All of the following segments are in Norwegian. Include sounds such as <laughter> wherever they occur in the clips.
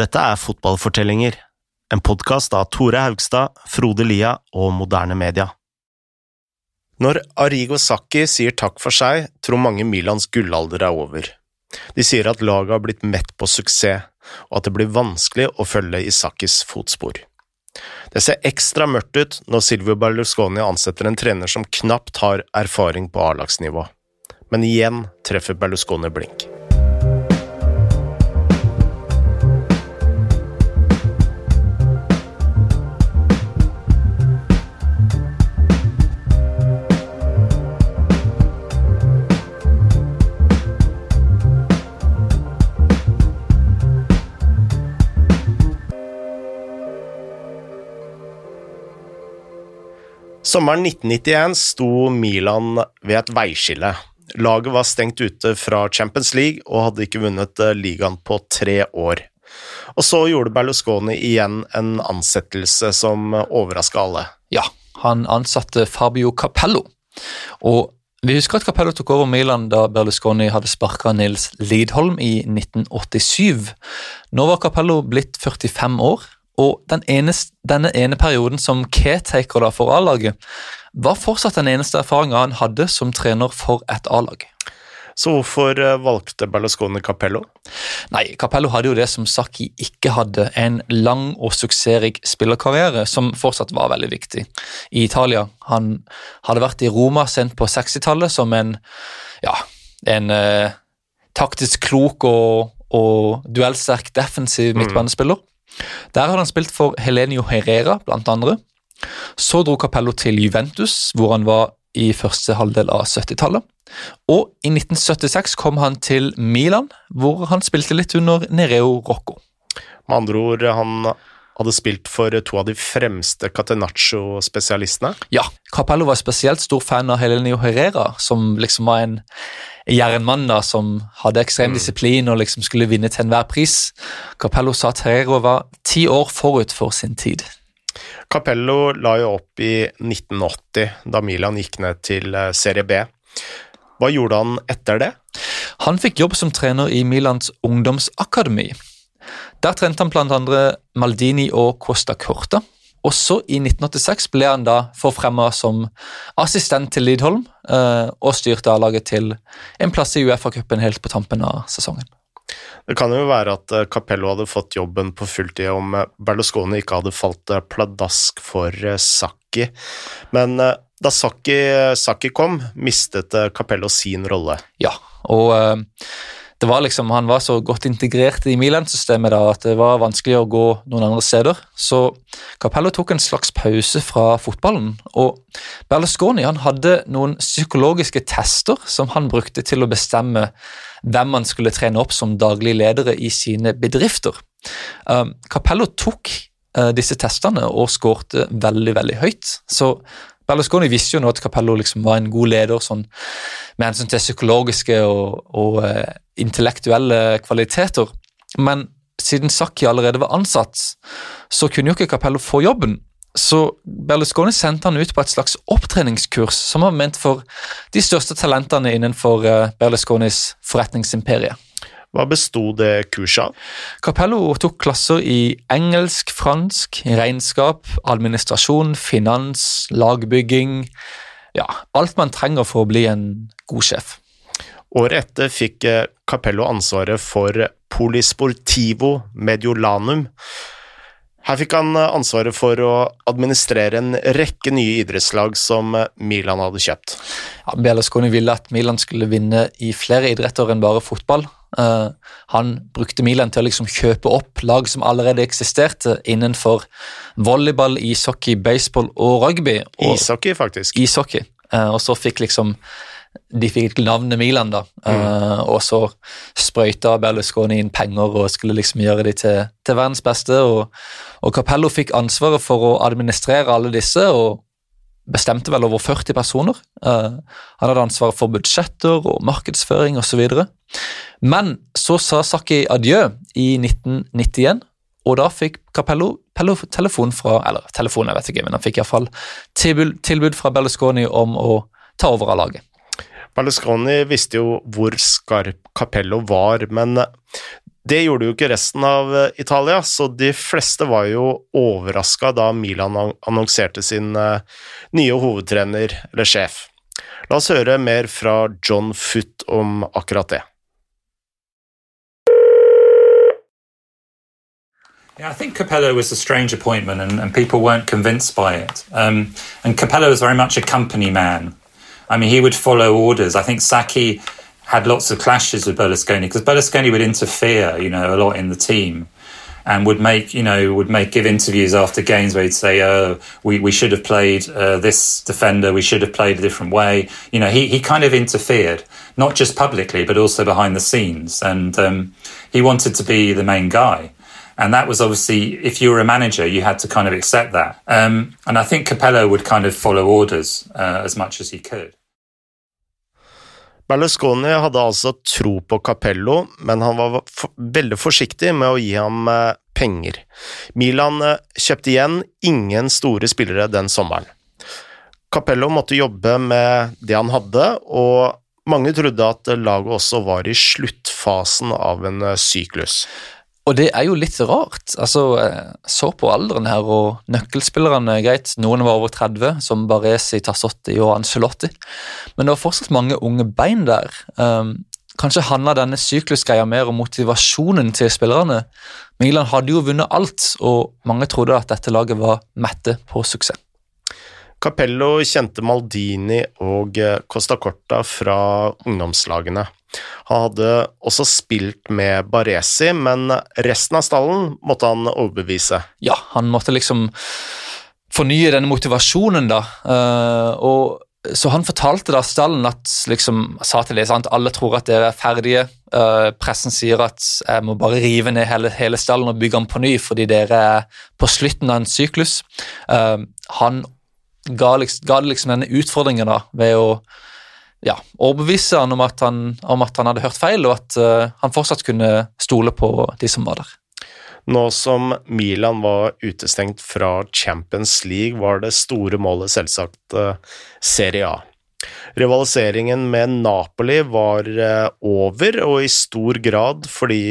Dette er Fotballfortellinger, en podkast av Tore Haugstad, Frode Lia og Moderne Media. Når Arrigo Sakki sier takk for seg, tror mange Milans gullalder er over. De sier at laget har blitt mett på suksess, og at det blir vanskelig å følge i Sacchis fotspor. Det ser ekstra mørkt ut når Silvio Berlusconi ansetter en trener som knapt har erfaring på A-lagsnivå. Men igjen treffer Berlusconi blink. Sommeren 1991 sto Milan ved et veiskille. Laget var stengt ute fra Champions League og hadde ikke vunnet eh, ligaen på tre år. Og så gjorde Berlusconi igjen en ansettelse som overraska alle. Ja, han ansatte Fabio Capello. Og vi husker at Capello tok over Milan da Berlusconi hadde sparka Nils Lidholm i 1987. Nå var Capello blitt 45 år, og den ene, denne ene perioden som caretaker for A-laget var fortsatt den eneste erfaringa han hadde som trener for et A-lag. Så hvorfor eh, valgte Berlusconi Capello? Nei, Capello hadde jo det som Saki ikke hadde, en lang og suksessrik spillerkarriere som fortsatt var veldig viktig i Italia. Han hadde vært i Roma sent på 60-tallet som en, ja, en eh, taktisk klok og, og duellsterk defensiv mm. midtbanespiller. Mm. Der hadde han spilt for Helenio Herrera, blant andre. Så dro Capello til Juventus, hvor han var i første halvdel av 70-tallet. Og i 1976 kom han til Milan, hvor han spilte litt under Nereo Rocco. Med andre ord, han hadde spilt for to av de fremste Catenaccio-spesialistene? Ja, Capello var spesielt stor fan av Helenio Herrera, som liksom var en jernmann da, som hadde ekstrem mm. disiplin og liksom skulle vinne til enhver pris. Capello sa at Herrera var ti år forut for sin tid. Capello la jo opp i 1980, da Milan gikk ned til eh, Serie B. Hva gjorde han etter det? Han fikk jobb som trener i Milans ungdomsakademi. Der trente han bl.a. Maldini og Costa Corta. Også i 1986 ble han da forfremma som assistent til Lidholm og styrte A-laget til en plass i Uefa-cupen helt på tampen av sesongen. Det kan jo være at eh, Capello hadde fått jobben på fulltid om eh, Berlusconi ikke hadde falt pladask for Sakki. men da Sakki, kom, mistet Capello sin rolle. Ja, og det var liksom, Han var så godt integrert i Milan-systemet at det var vanskelig å gå noen andre steder. Så Capello tok en slags pause fra fotballen. Og Berlusconi han hadde noen psykologiske tester som han brukte til å bestemme hvem han skulle trene opp som daglige ledere i sine bedrifter. Um, Capello tok uh, disse testene og skårte veldig, veldig høyt. Så Berlusconi visste jo nå at Capello liksom var en god leder sånn, med hensyn til psykologiske og, og uh, intellektuelle kvaliteter. Men siden Sacchi allerede var ansatt, så kunne jo ikke Capello få jobben. Så Berlusconi sendte han ut på et slags opptreningskurs som var ment for de største talentene innenfor uh, Berlusconis forretningsimperie. Hva besto det kurset av? Capello tok klasser i engelsk, fransk, regnskap, administrasjon, finans, lagbygging Ja, alt man trenger for å bli en god sjef. Året etter fikk eh, Capello ansvaret for Polisportivo Mediolanum. Her fikk han eh, ansvaret for å administrere en rekke nye idrettslag som eh, Milan hadde kjøpt. Ja, Berlusconi ville at Milan skulle vinne i flere idretter enn bare fotball. Uh, han brukte Milan til å liksom kjøpe opp lag som allerede eksisterte innenfor volleyball, ishockey, baseball og rugby. Og, ishockey, faktisk. Ishockey. Uh, og så fikk liksom de fikk navnet Milan, da. Mm. Uh, og så sprøyta Berlusconi inn penger og skulle liksom gjøre de til, til verdens beste. Og, og, Capello fikk ansvaret for å administrere alle disse, og bestemte vel over 40 personer. Uh, han hadde ansvaret for budsjetter og markedsføring osv. Men så sa Sakki adjø i 1991, og da fikk Capello telefon fra Eller telefon, jeg vet ikke, men han fikk iallfall tilbud, tilbud fra Berlusconi om å ta over av laget. Berlusconi visste jo hvor skarp Capello var, men Det gjorde jo ikke resten av eh, Italia, så de fleste var jo overraska da Milan annonserte sin eh, nye hovedtrener, eller sjef. La oss høre mer fra John Foot om akkurat det. Yeah, I think Capello was a strange appointment, and, and people weren't convinced by it. Um, and Capello was very much a company man. I mean, he would follow orders. I think Sacchi had lots of clashes with Berlusconi because Berlusconi would interfere, you know, a lot in the team and would make, you know, would make give interviews after games where he'd say, "Oh, we, we should have played uh, this defender. We should have played a different way." You know, he he kind of interfered, not just publicly but also behind the scenes, and um, he wanted to be the main guy. And that was obviously, if you were a manager, you had to kind of accept that. Um, and I think Capello would kind of follow orders uh, as much as he could. Berlusconi hadde altså tro på Capello, men han var veldig forsiktig med å gi ham eh, penger. Milan eh, kjøpte igjen ingen store spillere den sommeren. Capello måtte jobbe med det han hadde, og mange trodde at laget også var i sluttfasen av en eh, syklus. Og det er jo litt rart. altså Så på alderen her, og nøkkelspillerne greit, Noen var over 30, som Baresi, Tassotti og Ancelotti. Men det var fortsatt mange unge bein der. Um, kanskje handla denne syklusgreia mer om motivasjonen til spillerne. Milan hadde jo vunnet alt, og mange trodde at dette laget var mette på suksess. Capello kjente Maldini og eh, Costa Corta fra ungdomslagene. Han hadde også spilt med Baresi, men resten av stallen måtte han overbevise. Ja, han måtte liksom fornye denne motivasjonen, da. Uh, og så han fortalte da stallen at liksom, sa til det at alle tror at dere er ferdige. Uh, pressen sier at jeg må bare rive ned hele, hele, stallen og bygge den på ny fordi dere er på slutten av en syklus. Uh, han ga, liksom, ga liksom denne utfordringen da, ved å ja, overbevise han om, at han om at han hadde hørt feil, og at uh, han fortsatt kunne stole på de som var der. Nå som Milan var utestengt fra Champions League, var det store målet selvsagt uh, Serie A. Rivaliseringen med Napoli var uh, over, og i stor grad fordi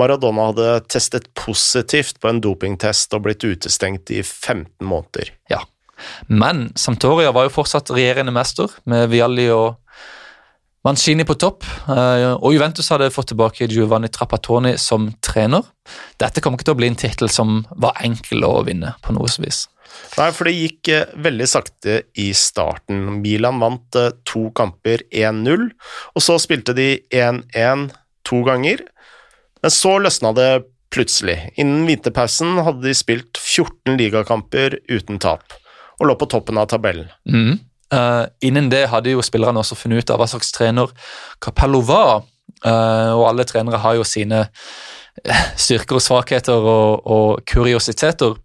Maradona hadde testet positivt på en dopingtest og blitt utestengt i 15 måneder. Ja, men Sampdoria var jo fortsatt regjerende mester, med Vialli og Mancini på topp. Eh, og Juventus hadde fått tilbake Giovanni Trappatoni som trener. Dette kom ikke til å bli en tittel som var enkel å vinne på noe vis. Nei, for det gikk eh, veldig sakte i starten. Milan vant eh, to kamper 1-0, og så spilte de 1-1 to ganger. Men så løsna det plutselig. Innen vinterpausen hadde de spilt 14 ligakamper uten tap og lå på toppen av tabellen. Mm. Uh, innen det hadde jo spillerne også funnet ut av hva slags trener Capello var, uh, og alle trenere har jo sine eh, styrker og svakheter og, og kuriositeter.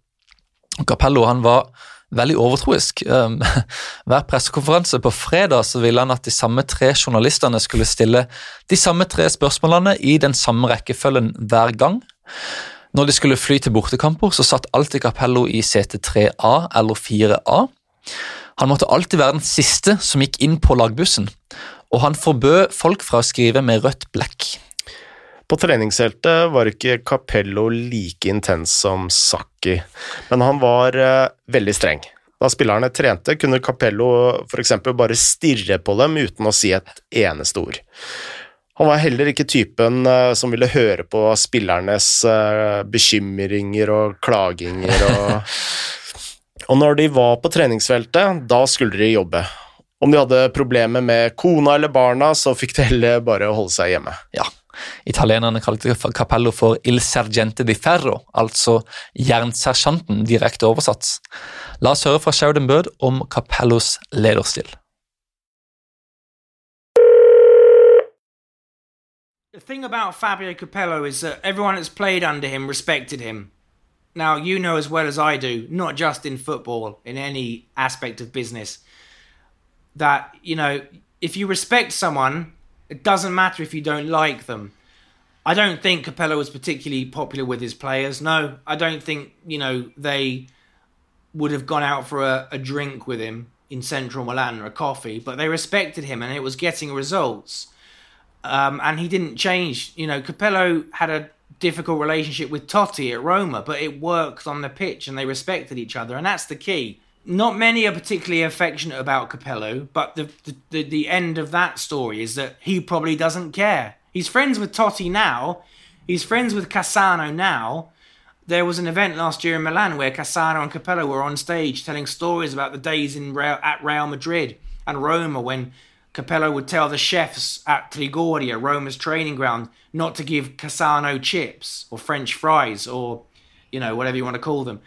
Capello han var veldig overtroisk. Um, <laughs> hver pressekonferanse på fredag så ville han at de samme tre journalistene skulle stille de samme tre spørsmålene i den samme rekkefølgen hver gang. Når de skulle fly til bortekamper, så satt alltid Capello i sete 3A eller 4A. Han måtte alltid være den siste som gikk inn på lagbussen, og han forbød folk fra å skrive med rødt blekk. På treningsheltet var ikke Capello like intens som Sakki, men han var uh, veldig streng. Da spillerne trente, kunne Capello f.eks. bare stirre på dem uten å si et eneste ord. Han var heller ikke typen uh, som ville høre på spillernes uh, bekymringer og klaginger og <laughs> Og når de var på treningsfeltet, da skulle de jobbe. Om de hadde problemer med kona eller barna, så fikk de heller bare holde seg hjemme. Ja, Italienerne kalte Capello for Il Sergente di Ferro, altså jernsersjanten, direkte oversatt. La oss høre fra Sheridan Bird om Capellos lederstil. Thing about Fabio Capello is that everyone that's played under him respected him. Now, you know as well as I do, not just in football, in any aspect of business, that, you know, if you respect someone, it doesn't matter if you don't like them. I don't think Capello was particularly popular with his players. No, I don't think, you know, they would have gone out for a, a drink with him in central Milan or a coffee, but they respected him and it was getting results. Um, and he didn't change. You know, Capello had a difficult relationship with Totti at Roma, but it worked on the pitch and they respected each other, and that's the key. Not many are particularly affectionate about Capello, but the, the, the, end of that story is that he probably doesn't care. He's friends with Totti now, he's friends with Cassano now. There was an event last year in Milan where Cassano and Capello were on stage telling stories about the days in Real, at Real Madrid and Roma when Capello would tell the chefs at Trigoria, Roma's training ground, not to give Cassano chips or French fries or, you know, whatever you want to call them.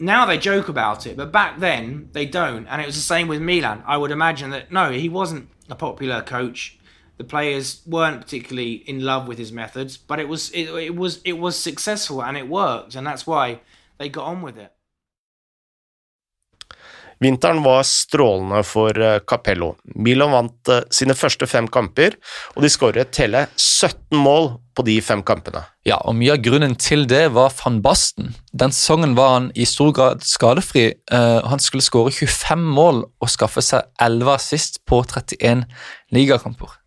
Now they joke about it, but back then they don't. And it was the same with Milan. I would imagine that, no, he wasn't a popular coach. The players weren't particularly in love with his methods, but it was it, it was it was successful and it worked, and that's why they got on with it. Vinteren var strålende for eh, Capello. Milan vant eh, sine første fem kamper, og de skåret hele 17 mål på de fem kampene. Ja, og Mye av grunnen til det var van Basten. Den sesongen var han i stor grad skadefri. Uh, han skulle skåre 25 mål og skaffe seg 11 assist på 31 ligakamper.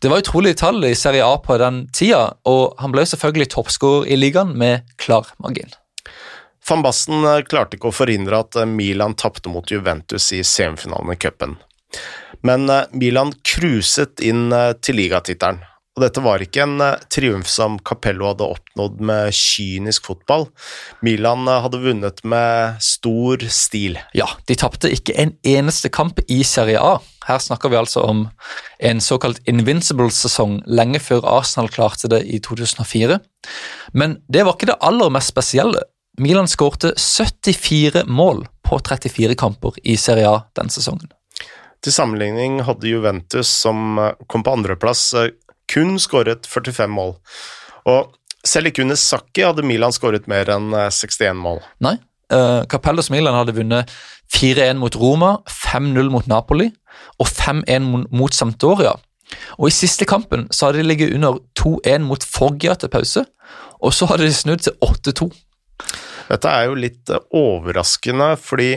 Det var utrolig tall i Serie A på den tida, og han ble selvfølgelig toppskårer i ligaen med klar margin. Van Basten eh, klarte ikke å forhindre at eh, Milan tapte mot Juventus i semifinalen i cupen. Men eh, Milan cruiset inn til ligatittelen. Og dette var ikke en triumf som Capello hadde oppnådd med kynisk fotball. Milan hadde vunnet med stor stil. Ja, de tapte ikke en eneste kamp i Serie A. Her snakker vi altså om en såkalt invincible-sesong lenge før Arsenal klarte det i 2004. Men det var ikke det aller mest spesielle. Milan skårte 74 mål på 34 kamper i Serie A den sesongen. Til sammenligning hadde Juventus, som eh, kom på andreplass, eh, kun skåret 45 mål. Og selv ikke under Sakki hadde Milan skåret mer enn 61 eh, mål. Nei, uh, Capellos Milan hadde vunnet 4-1 mot Roma, 5-0 mot Napoli og 5-1 mot Sampdoria. Og I siste kampen så hadde de ligget under 2-1 mot Foggia til pause, og så hadde de snudd til 8-2. Dette er jo litt eh, overraskende, fordi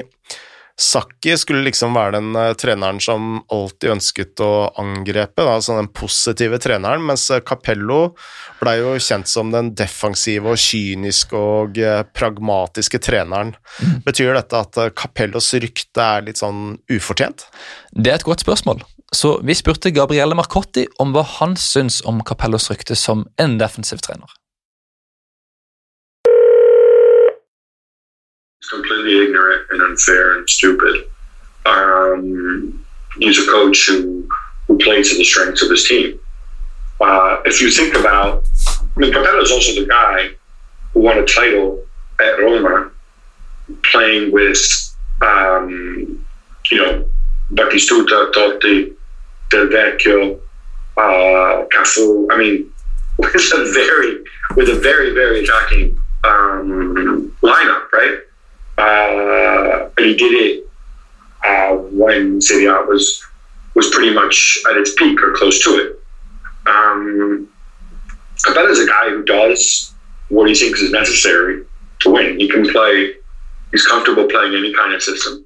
Sakki skulle liksom være den uh, treneren som alltid ønsket å angrepe, altså den positive treneren, mens uh, Capello blei jo kjent som den defensive og kyniske og pragmatiske treneren. Mm. Betyr dette at Capellos rykte er litt sånn ufortjent? Det er et godt spørsmål. Så vi spurte Gabrielle Marcotti om hva han syns om Capellos rykte som en defensiv trener. Completely ignorant and unfair and stupid. Um, he's a coach who who plays to the strengths of his team. Uh, if you think about, I mean, Capello is also the guy who won a title at Roma, playing with, um, you know, Battistuta, Totti, Del Vecchio, uh, Cafu. I mean, with a very, with a very, very attacking um, lineup, right? Uh, he did it uh, when Serie A was was pretty much at its peak or close to it. Um, Capella is a guy who does what he thinks is necessary to win. He can play. He's comfortable playing any kind of system.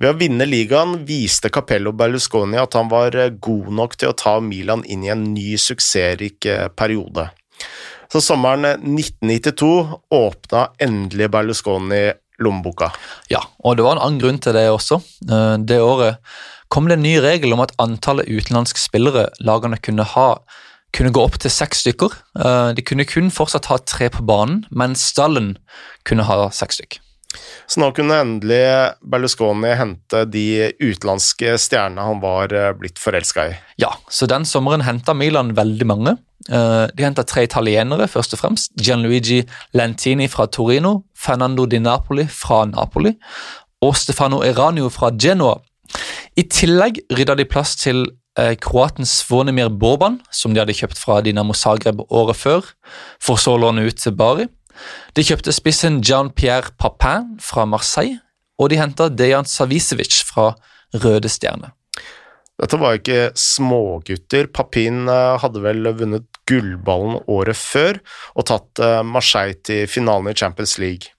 Ved å vinne ligaen viste Capello Berlusconi at han var eh, god nok til å ta Milan inn i en ny suksessrik eh, periode. Så sommeren 1992 åpna endelig Berlusconi lommeboka. Ja, og det var en annen grunn til det også. Eh, det året kom det en ny regel om at antallet utenlandske spillere lagene kunne ha, kunne gå opp til seks stykker. Eh, de kunne kun fortsatt ha tre på banen, mens stallen kunne ha seks stykker. Så nå kunne endelig Berlusconi hente de utenlandske stjernene han var eh, blitt forelska i. Ja, så den sommeren henta Milan veldig mange. Eh, de henta tre italienere, først og fremst. Gianluigi Lentini fra Torino, Fernando Di Napoli fra Napoli og Stefano Eranio fra Genoa. I tillegg rydda de plass til eh, kroaten Svonimir Boban, som de hadde kjøpt fra Dinamo Zagreb året før, for så å låne ut til Bari. De kjøpte spissen Jean-Pierre Papin fra Marseille, og de henta Dejan Savicevic fra Røde Stjerne. Dette var ikke smågutter. Papin eh, hadde vel vunnet gullballen året før og tatt eh, Marseille til finalen i Champions League.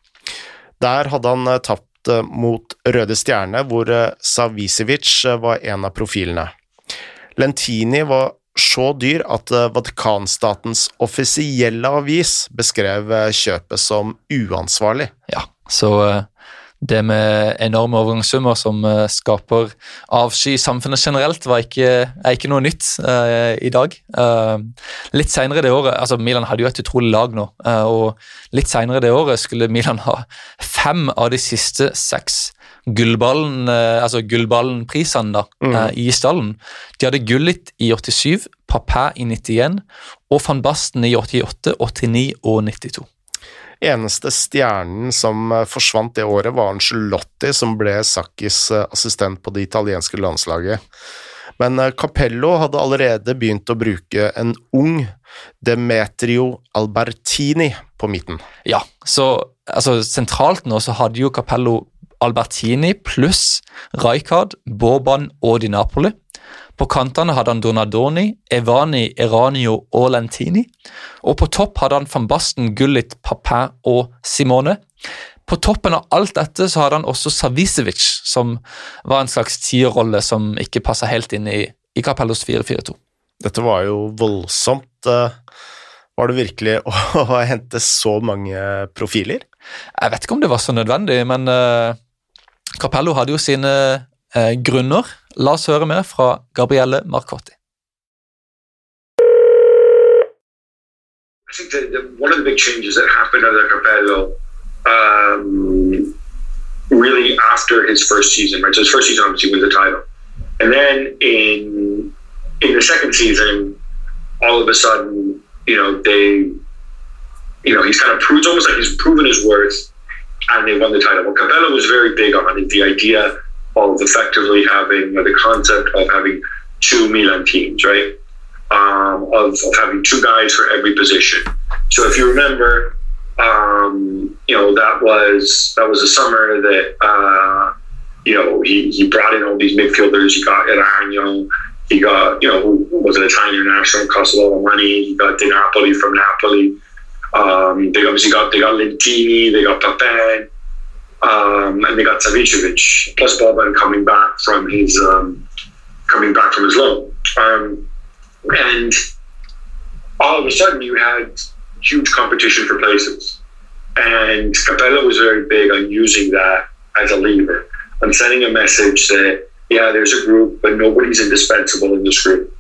Der hadde han eh, tapt mot Røde Stjerne, hvor Savicevic var en av profilene. Lentini var så dyr at eh, Vatikanstatens offisielle avis beskrev eh, kjøpet som uansvarlig. Ja, så eh, det med enorme overgangssummer som skaper avsky i samfunnet generelt, ikke, er ikke noe nytt uh, i dag. Uh, litt senere det året, altså Milan hadde jo et utrolig lag nå, Uh, og litt senere det året skulle Milan ha fem av de siste seks gullballen, eh, altså gullballenprisene da, mm. i stallen. De hadde Gullit i 87, Papin i 91 og van Basten i 88, 89 og 92. Eneste stjernen som eh, forsvant det året, var Angelotti, som ble Sakkis eh, assistent på det italienske landslaget. Men eh, Capello hadde allerede begynt å bruke en ung Demetrio Albertini på midten. Ja, så altså, sentralt nå så hadde jo Capello Albertini pluss Rijkaard, Boban og Di Napoli. På kantene hadde han Donadoni, Evani, Eranio og Lentini. Og på topp hadde han van Basten, Gullit, Papin og Simone. På toppen av alt dette så hadde han også Savicevic, som var en slags tierrolle som ikke passa helt inn i, i Capellos 4-4-2. Dette var jo voldsomt. eh, Var det virkelig <laughs> å, hente så mange profiler? Jeg vet ikke om det var så nødvendig, men uh, Capello hadde jo sine eh, grunner. La oss høre mer fra Gabrielle Marcotti. I think that one of the big changes that happened under Capello, um, really after his first season, right? So his first season obviously wins the title, and then in in the second season, all of a sudden, you know, they, you know, he's kind of proved almost like he's proven his worth, and they won the title. Well, Capello was very big on is the idea of effectively having or the concept of having two Milan teams, right? um, of, of having two guys for every position. So if you remember, um, you know that was that was a summer that uh, you know he, he brought in all these midfielders. He got Eragno, he got you know who was an Italian international, cost a lot of money. He got Di Napoli from Napoli. Um, they obviously got they got Lentini, they got Papin, um, and they got Savicevic. Plus Boban coming back from his um, coming back from his loan. Um, and all of a sudden you had huge competition for places. And Capello was very big on using that as a lever, on sending a message that, yeah, there's a group, but nobody's indispensable in this group,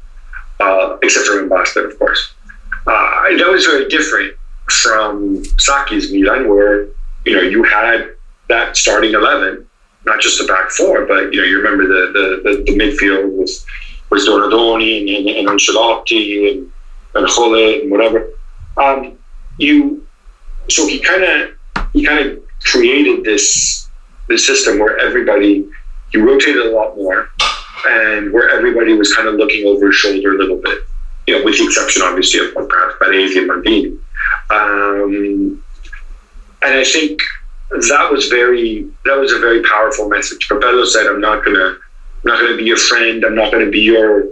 uh, except for Mbasta, of course. Uh, that was very different from Saki's Milan, where, you know, you had that starting 11, not just the back four, but, you know, you remember the, the, the, the midfield was was Donadoni and, and, and Ancelotti and, and Jole and whatever. Um, you, so he kind of he kind of created this this system where everybody he rotated a lot more, and where everybody was kind of looking over his shoulder a little bit. You know, with the exception obviously of, of perhaps Baresi and Maldini. Um, and I think that was very that was a very powerful message. Capello said, "I'm not gonna." I'm not going to be your friend. I'm not going to be your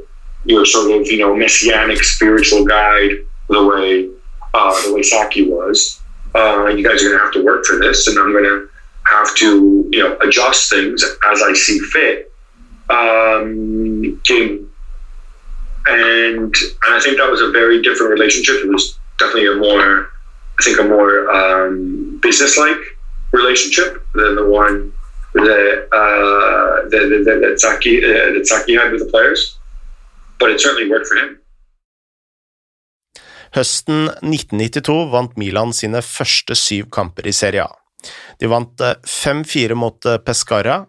your sort of you know messianic spiritual guide the way uh, the way Saki was. Uh, you guys are to have to work for this, and I'm going to have to you know adjust things as I see fit. Um, game. And and I think that was a very different relationship. It was definitely a more I think a more um, business-like relationship than the one that, uh, that, that, that, Saki, uh, that Saki had with the players, but it certainly worked for him. Høsten 1992 vant Milan sine første syv kamper i Serie A. De vant 5-4 mot Pescara,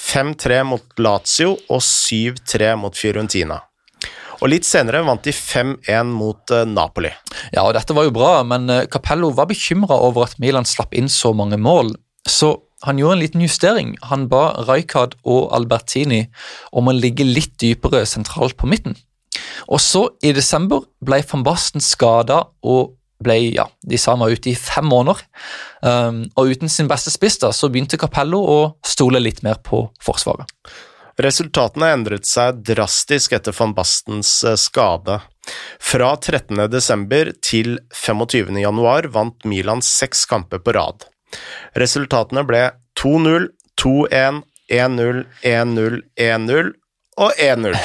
5-3 mot Lazio og 7-3 mot Fiorentina. Og litt senere vant de 5-1 mot Napoli. Ja, og dette var jo bra, men Capello var bekymra over at Milan slapp inn så mange mål. Så han gjorde en liten justering. Han ba Rijkaard og Albertini om å ligge litt dypere sentralt på midten. Og så, i desember, ble van Basten skada og ble ja, de sa han var ute i fem måneder. Um, og uten sin beste spiss da, så begynte Capello å stole litt mer på forsvaret. Resultatene endret seg drastisk etter van Bastens skade. Fra 13. desember til 25. januar vant Milan seks kamper på rad. Resultatene ble 2-0, 2-1, 1-0, 1-0, 1-0 og 1-0.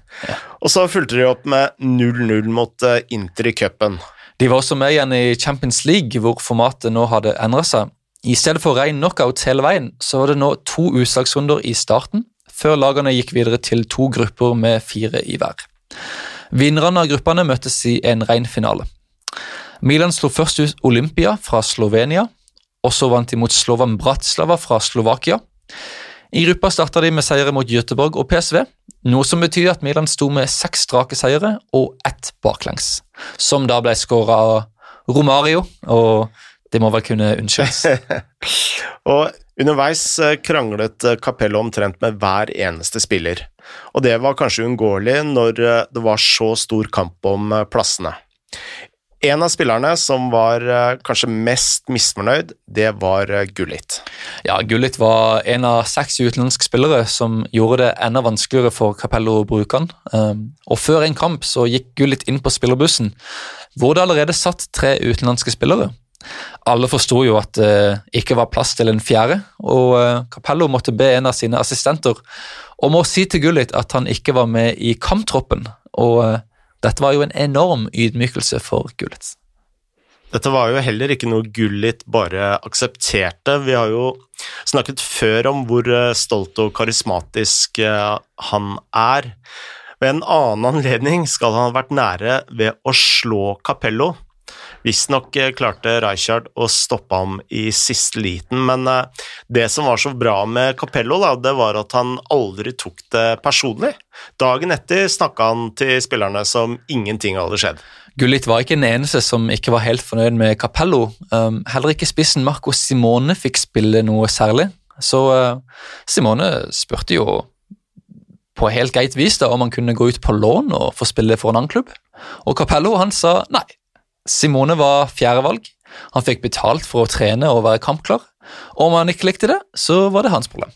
<laughs> Og så fulgte de opp med 0-0 mot eh, Inter i cupen. De var også med igjen i Champions League, hvor formatet nå hadde endra seg. I stedet for ren knockout hele veien, så var det nå to utslagsrunder i starten, før lagene gikk videre til to grupper med fire i hver. Vinnerne av gruppene møttes i en ren finale. Milan slo først ut Olympia fra Slovenia, og så vant de mot Slovan Bratislava fra Slovakia. I gruppa starta de med seire mot Göteborg og PSV, noe som betyr at Milan sto med seks strake seire og ett baklengs, som da ble skåra Romario, og det må vel kunne unnskyldes. <laughs> og underveis eh, kranglet eh, Capello omtrent med hver eneste spiller, og det var kanskje uunngåelig når eh, det var så stor kamp om plassene. En av spillerne som var kanskje mest misfornøyd, det var Gullit. Ja, Gullit var en av seks utenlandske spillere som gjorde det enda vanskeligere for Capello å bruke han. Um, og før en kamp så gikk Gullit inn på spillerbussen, hvor det allerede satt tre utenlandske spillere. Alle forsto jo at det uh, ikke var plass til en fjerde, og uh, Capello måtte be en av sine assistenter om å si til Gullit at han ikke var med i kamptroppen. og uh, dette var jo en enorm ydmykelse for Gullit. Dette var jo heller ikke noe Gullit bare aksepterte. Vi har jo snakket før om hvor eh, stolt og karismatisk eh, han er. Ved en annen anledning skal han ha vært nære ved å slå Capello. Visstnok eh, klarte Rijkaard å stoppe ham i siste liten, men eh, det som var så bra med Capello, da, det var at han aldri tok det personlig. Dagen etter snakka han til spillerne som ingenting hadde skjedd. Gullit var ikke den eneste som ikke var helt fornøyd med Capello. Um, heller ikke spissen Marco Simone fikk spille noe særlig. Så uh, Simone spurte jo på helt greit vis da, om han kunne gå ut på lån og få spille for en annen klubb. Og Capello han sa nei, Simone var fjerdevalg. Han fikk betalt for å trene og være kampklar. Og om han ikke likte det, så var det hans problem.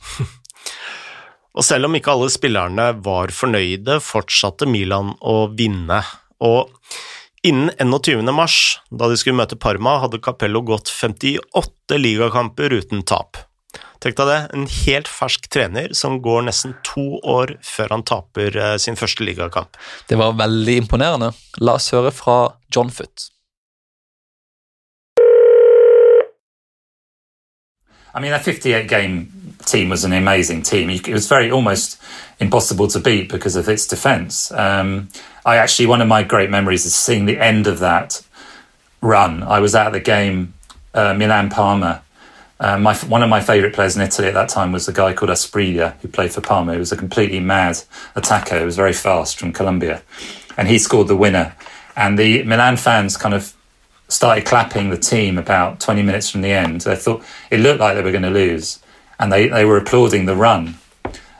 <laughs> og selv om ikke alle spillerne var fornøyde, fortsatte Milan å vinne. Og innen 21. mars, da de skulle møte Parma, hadde Capello gått 58 ligakamper uten tap. Tenk deg det, en helt fersk trener som går nesten to år før han taper eh, sin første ligakamp. Det var veldig imponerende. La oss høre fra John Foot. I mean, that 58 game team was an amazing team. It was very almost impossible to beat because of its defence. Um, I actually, one of my great memories is seeing the end of that run. I was at the game uh, Milan Parma. Uh, my, one of my favourite players in Italy at that time was a guy called Asprilla, who played for Parma. He was a completely mad attacker. He was very fast from Colombia. And he scored the winner. And the Milan fans kind of started clapping the team about 20 minutes from the end. They thought it looked like they were going to lose, and they, they were applauding the run.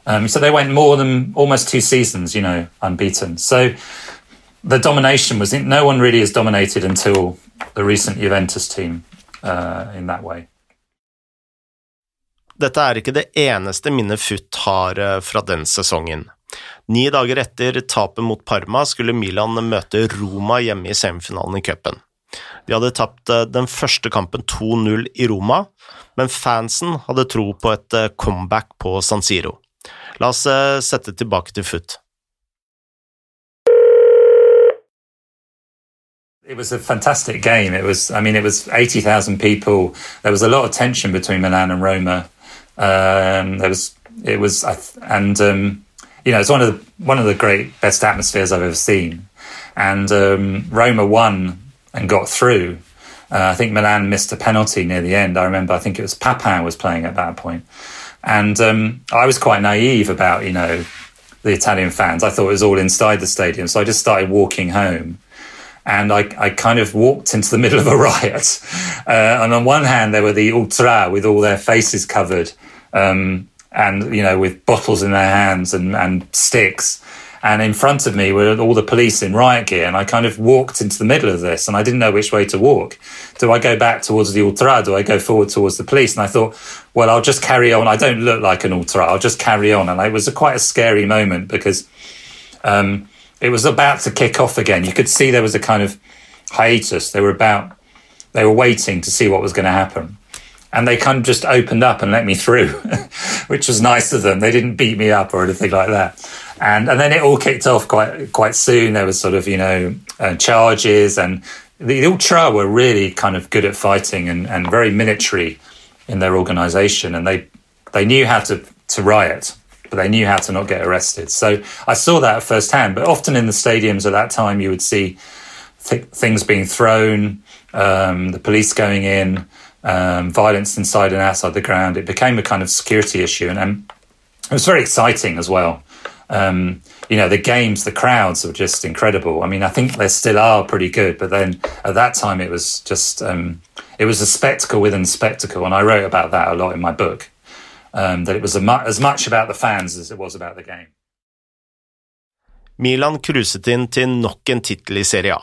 Um, so they went more than almost two seasons, you know, unbeaten. So the domination was no one really has dominated until the recent Juventus team uh, in that way. Dette er ikke det eneste minnet Futt har uh, fra den sesongen. Ni dager etter tapet mot Parma skulle Milan møte Roma hjemme i semifinalen i cupen. De hadde tapt eh, den første kampen 2-0 i Roma, men fansen hadde tro på et eh, comeback på San Siro. La oss eh, sette tilbake til Foot. It was a fantastic game. It was, I mean, it was 80,000 people. There was a lot of tension between Milan and Roma. Um, there was, it was, and, um, you know, it's one of the, one of the great, best atmospheres I've ever seen. And um, Roma won and got through. Uh, I think Milan missed a penalty near the end. I remember, I think it was Papin was playing at that point. And um, I was quite naive about, you know, the Italian fans. I thought it was all inside the stadium. So I just started walking home. And I, I kind of walked into the <laughs> middle of a riot. Uh, and on one hand, there were the ultra with all their faces covered um, and, you know, with bottles in their hands and, and sticks and in front of me were all the police in riot gear. And i kind of walked into the middle of this and i didn't know which way to walk. Do i go back towards the ultra? Do i go forward towards the police? And i thought well i'll just carry on. I don't look like an ultra. I'll just carry on. And it was a quite a scary moment because um, it was about to kick off again. You could see there was a kind of hiatus. They were about they were waiting to see what was going to happen. And they kind of just opened up and let me through, <laughs> which was nice of them. They didn't beat me up or anything like that. And and then it all kicked off quite quite soon. There was sort of you know uh, charges, and the Ultra were really kind of good at fighting and, and very military in their organisation, and they they knew how to to riot, but they knew how to not get arrested. So I saw that firsthand. But often in the stadiums at that time, you would see th- things being thrown, um, the police going in. Um, violence inside and outside the ground. It became a kind of security issue, and, and it was very exciting as well. Um, you know, the games, the crowds were just incredible. I mean, I think they still are pretty good, but then at that time it was just, um, it was a spectacle within spectacle. And I wrote about that a lot in my book, um, that it was mu as much about the fans as it was about the game. Milan cruiset inn til nok en tittel i Serie A.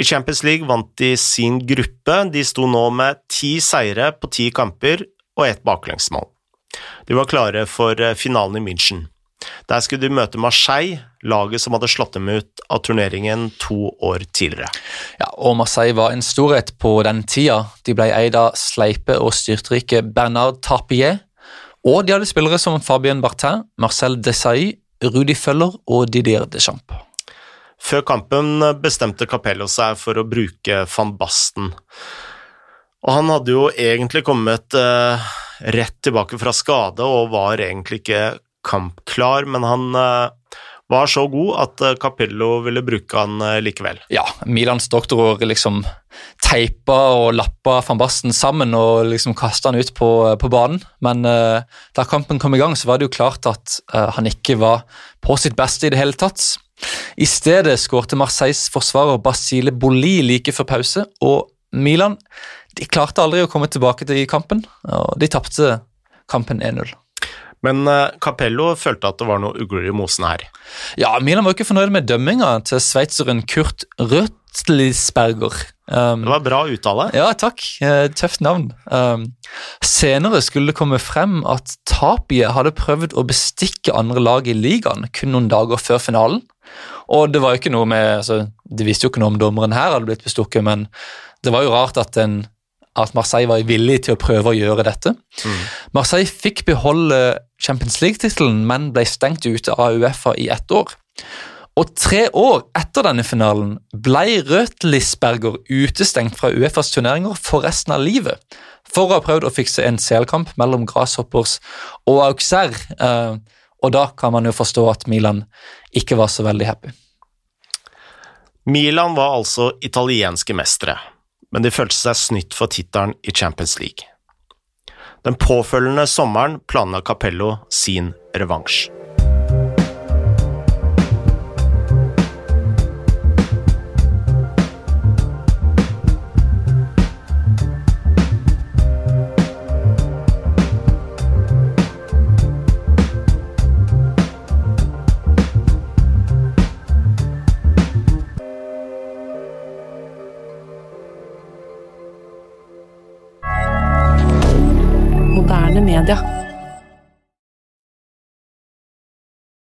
I Champions League vant de sin gruppe, de sto nå med ti seire på ti kamper og ett baklengsmål. De var klare for eh, finalen i München. Der skulle de møte Marseille, laget som hadde slått dem ut av turneringen to år tidligere. Ja, og Marseille var en storhet på den tida. De ble eid av sleipe og styrtrike Bernard Tapier, og de hadde spillere som Fabien Bartin, Marcel Desailly, Rudi Føller og Didier Deschamps. Før kampen bestemte Capello seg for å bruke van Basten. Og han hadde jo egentlig kommet eh, rett tilbake fra skade og var egentlig ikke kampklar, men han eh, var så god at eh, Capello ville bruke han eh, likevel. Ja, Milans doktorer liksom teipa og lappa van Basten sammen og liksom kasta han ut på, på banen. Men uh, da kampen kom i gang, så var det jo klart at uh, han ikke var på sitt beste i det hele tatt. I stedet skårte Marseilles forsvarer Basile Boli like før pause, og Milan de klarte aldri å komme tilbake til kampen, og de tapte kampen 1-0. Men uh, Capello følte at det var noe ugler i mosen her. Ja, Milan var ikke fornøyd med dømminga til sveitseren Kurt Røtlisberger. Um, det var bra uttale. Ja, takk. Eh, tøft navn. Um, senere skulle det komme frem at Tapie hadde prøvd å bestikke andre lag i ligaen kun noen dager før finalen. Og det var jo ikke noe med, altså, De visste jo ikke noe om dommeren her hadde blitt bestukket, men det var jo rart at, en, at Marseille var villig til å prøve å gjøre dette. Mm. Marseille fikk beholde Champions League-tittelen, men ble stengt ute av Uefa i ett år. Og tre år etter denne finalen ble Røtlisberger utestengt fra Uefas turneringer for resten av livet, for å ha prøvd å fikse en CL-kamp mellom Grasshoppers og Auxerre. Eh, og da kan man jo forstå at Milan ikke var så veldig happy. Milan var altså italienske mestere, men de følte seg snytt for tittelen i Champions League. Den påfølgende sommeren planla Capello sin revansj. Media.